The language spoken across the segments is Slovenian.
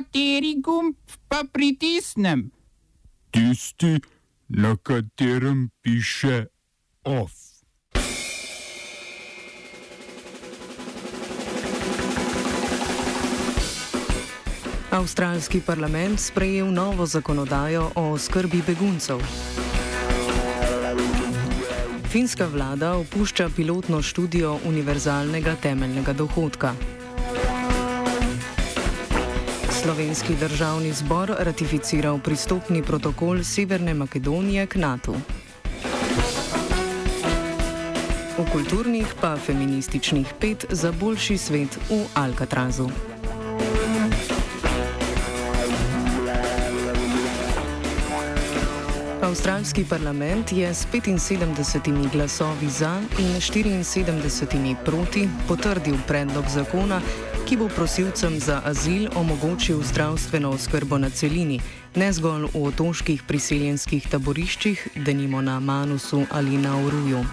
Kateri gumb pa pritisnem? Tisti, na katerem piše OF. Avstralski parlament sprejel novo zakonodajo o skrbi beguncev. Finska vlada opušča pilotno študijo univerzalnega temeljnega dohodka. Slovenski državni zbor ratificiral pristopni protokol Severne Makedonije k NATO. V kulturnih pa feminističnih pet za boljši svet v Alcatrazu. Avstralski parlament je s 75 glasovi za in 74 proti potrdil predlog zakona, ki bo prosilcem za azil omogočil zdravstveno oskrbo na celini, ne zgolj v otoških priseljenskih taboriščih, denimo na Manusu ali na Oruju.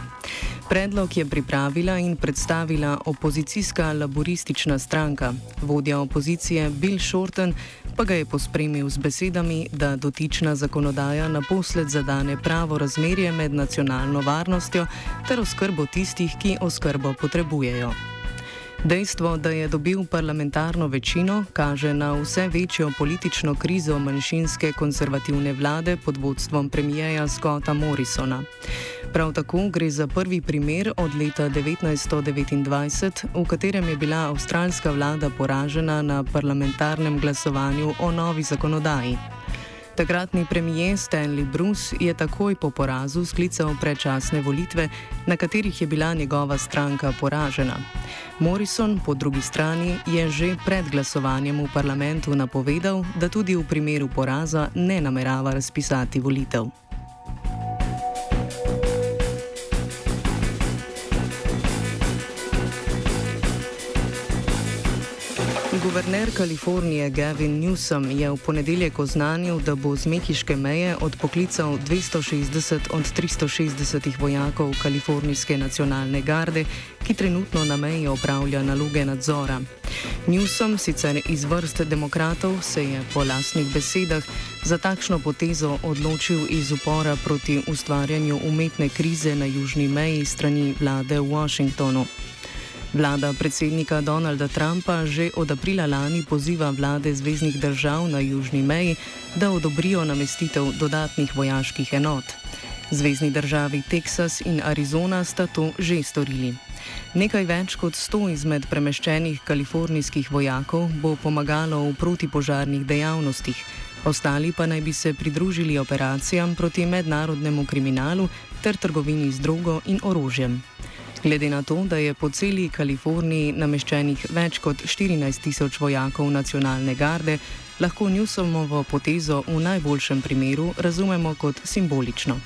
Predlog je pripravila in predstavila opozicijska laboristična stranka. Vodja opozicije Bill Shorten pa ga je pospremil z besedami, da dotična zakonodaja naposled zadane pravo razmerje med nacionalno varnostjo ter oskrbo tistih, ki oskrbo potrebujejo. Dejstvo, da je dobil parlamentarno večino, kaže na vse večjo politično krizo manjšinske konzervativne vlade pod vodstvom premijeja Scotta Morrisona. Prav tako gre za prvi primer od leta 1929, v katerem je bila avstralska vlada poražena na parlamentarnem glasovanju o novi zakonodaji. Takratni premijer Stanley Bruce je takoj po porazu sklical predčasne volitve, na katerih je bila njegova stranka poražena. Morrison, po drugi strani, je že pred glasovanjem v parlamentu napovedal, da tudi v primeru poraza ne namerava razpisati volitev. Guverner Kalifornije Gavin Newsom je v ponedeljek oznanil, da bo z mehiške meje odpoklical 260 od 360 vojakov Kalifornijske nacionalne garde, ki trenutno na meji opravlja naloge nadzora. Newsom, sicer iz vrst demokratov, se je po lastnih besedah za takšno potezo odločil iz upora proti ustvarjanju umetne krize na južni meji strani vlade v Washingtonu. Vlada predsednika Donalda Trumpa že od aprila lani poziva vlade zvezdnih držav na južni meji, da odobrijo namestitev dodatnih vojaških enot. Zvezdni državi Teksas in Arizona sta to že storili. Nekaj več kot sto izmed premeščenih kalifornijskih vojakov bo pomagalo v protipožarnih dejavnostih, ostali pa naj bi se pridružili operacijam proti mednarodnemu kriminalu ter trgovini z drogo in orožjem. Glede na to, da je po celi Kaliforniji nameščenih več kot 14 tisoč vojakov nacionalne garde, lahko Newsomovo potezo v najboljšem primeru razumemo kot simbolično.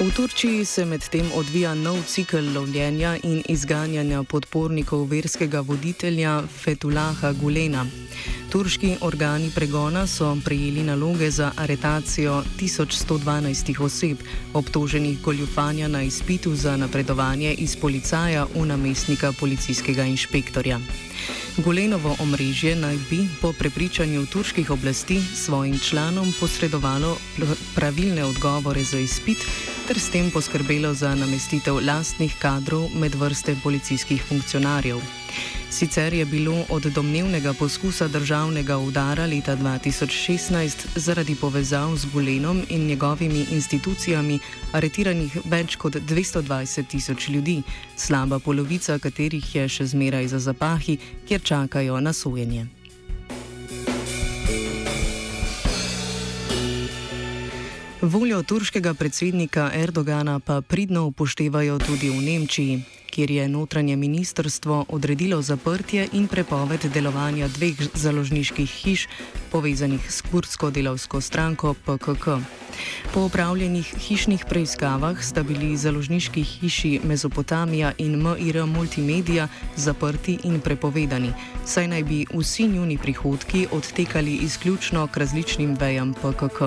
V Turčiji se medtem odvija nov cikl lovljenja in izganjanja podpornikov verskega voditelja Fetulaha Gulena. Turški organi pregona so prejeli naloge za aretacijo 1112 oseb, obtoženih goljufanja na izpitu za napredovanje iz policaja v namestnika policijskega inšpektorja. Golenovo omrežje naj bi po prepričanju turških oblasti svojim članom posredovalo pravilne odgovore za izpit ter s tem poskrbelo za namestitev lastnih kadrov med vrste policijskih funkcionarjev. Sicer je bilo od domnevnega poskusa državnega udara leta 2016 zaradi povezav z Gulenom in njegovimi institucijami aretiranih več kot 220 tisoč ljudi, slaba polovica katerih je še zmeraj za zapahi, kjer čakajo na sojenje. Voljo turškega predsednika Erdogana pa pridno upoštevajo tudi v Nemčiji kjer je notranje ministrstvo odredilo zaprtje in prepoved delovanja dveh založniških hiš povezanih s kurdsko delovsko stranko PKK. Po upravljenih hišnih preiskavah sta bili založniški hiši Mezopotamija in MIR Multimedia zaprti in prepovedani, saj naj bi vsi njuni prihodki odtekali izključno k različnim vejam PKK.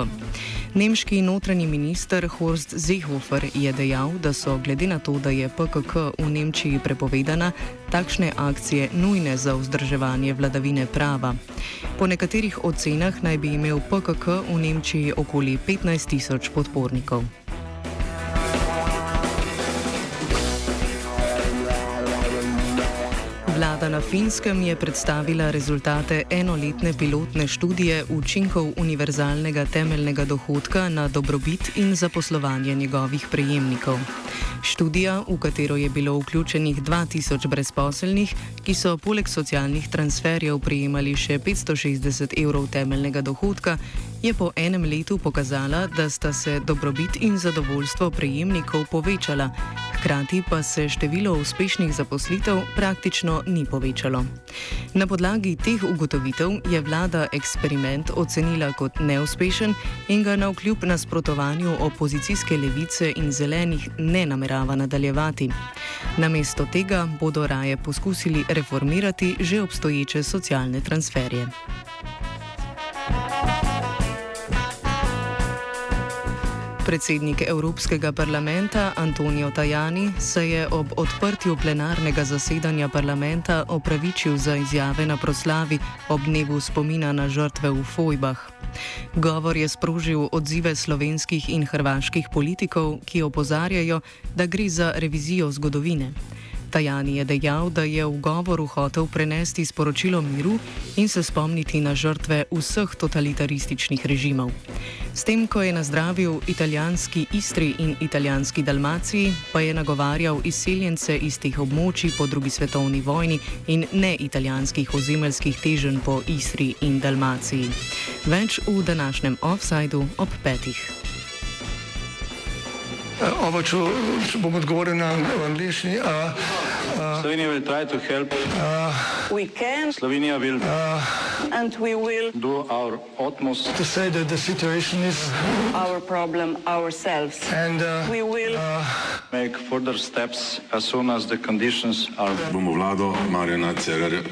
Nemški notranji minister Horst Seehofer je dejal, da so glede na to, da je PKK v Nemčiji prepovedana, takšne akcije nujne za vzdrževanje vladavine prava. Po nekaterih ocenah naj bi imel PKK v Nemčiji okoli 15 tisoč podpornikov. Vlada na Finskem je predstavila rezultate enoletne pilotne študije učinkov univerzalnega temeljnega dohodka na dobrobit in zaposlovanje njegovih prejemnikov. Študija, v katero je bilo vključenih 2000 brezposelnih, ki so poleg socialnih transferjev prejemali še 560 evrov temeljnega dohodka, je po enem letu pokazala, da sta se dobrobit in zadovoljstvo prejemnikov povečala, hkrati pa se število uspešnih zaposlitev praktično ni povečalo. Na podlagi teh ugotovitev je vlada eksperiment ocenila kot neuspešen in ga na vkljub nasprotovanju opozicijske levice in zelenih ne namerava nadaljevati. Namesto tega bodo raje poskusili reformirati že obstoječe socialne transferje. Predsednik Evropskega parlamenta Antonijo Tajani se je ob odprtju plenarnega zasedanja parlamenta opravičil za izjave na proslavi ob dnevu spomina na žrtve v Fojbah. Govor je sprožil odzive slovenskih in hrvaških politikov, ki opozarjajo, da gre za revizijo zgodovine. Tajani je dejal, da je v govoru hotel prenesti sporočilo miru in se spomniti na žrtve vseh totalitarističnih režimov. S tem, ko je nazdravil italijanski Istri in italijanski Dalmaciji, pa je nagovarjal izseljence iz teh območij po drugi svetovni vojni in ne italijanskih ozemeljskih teženj po Istri in Dalmaciji. Več v današnjem offsajdu ob petih. Če bom odgovoril na angliški. Uh, uh, Slovenija will try to help. Uh, we can. Slovenija will. Uh, and we will. Do our utmost. To say that the situation is. Our problem ourselves. And uh, we will. Uh, make further steps as soon as the conditions are. Bomo vlado Marjana Cererja,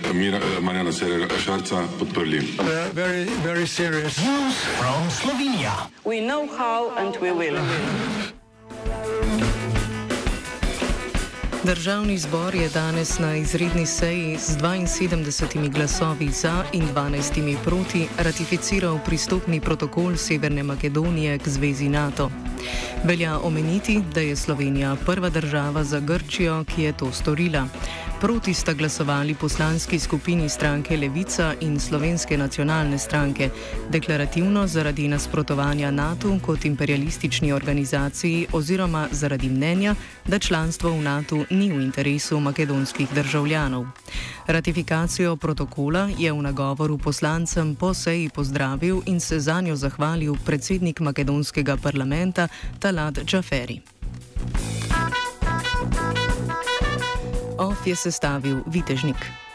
Marjana Cererja Šarca podprli. Uh, very, very serious. News from Slovenia. We know how and we will. Državni zbor je danes na izredni seji z 72 glasovi za in 12 proti ratificiral pristopni protokol Severne Makedonije k zvezi NATO. Velja omeniti, da je Slovenija prva država za Grčijo, ki je to storila. Proti sta glasovali poslanski skupini stranke Levica in slovenske nacionalne stranke, deklarativno zaradi nasprotovanja NATO kot imperialistični organizaciji oziroma zaradi mnenja, da članstvo v NATO ni v interesu makedonskih državljanov. Ratifikacijo protokola je v nagovoru poslancem po seji pozdravil in se za njo zahvalil predsednik makedonskega parlamenta Talat Džaferi. OF je sestavil Vitežnik.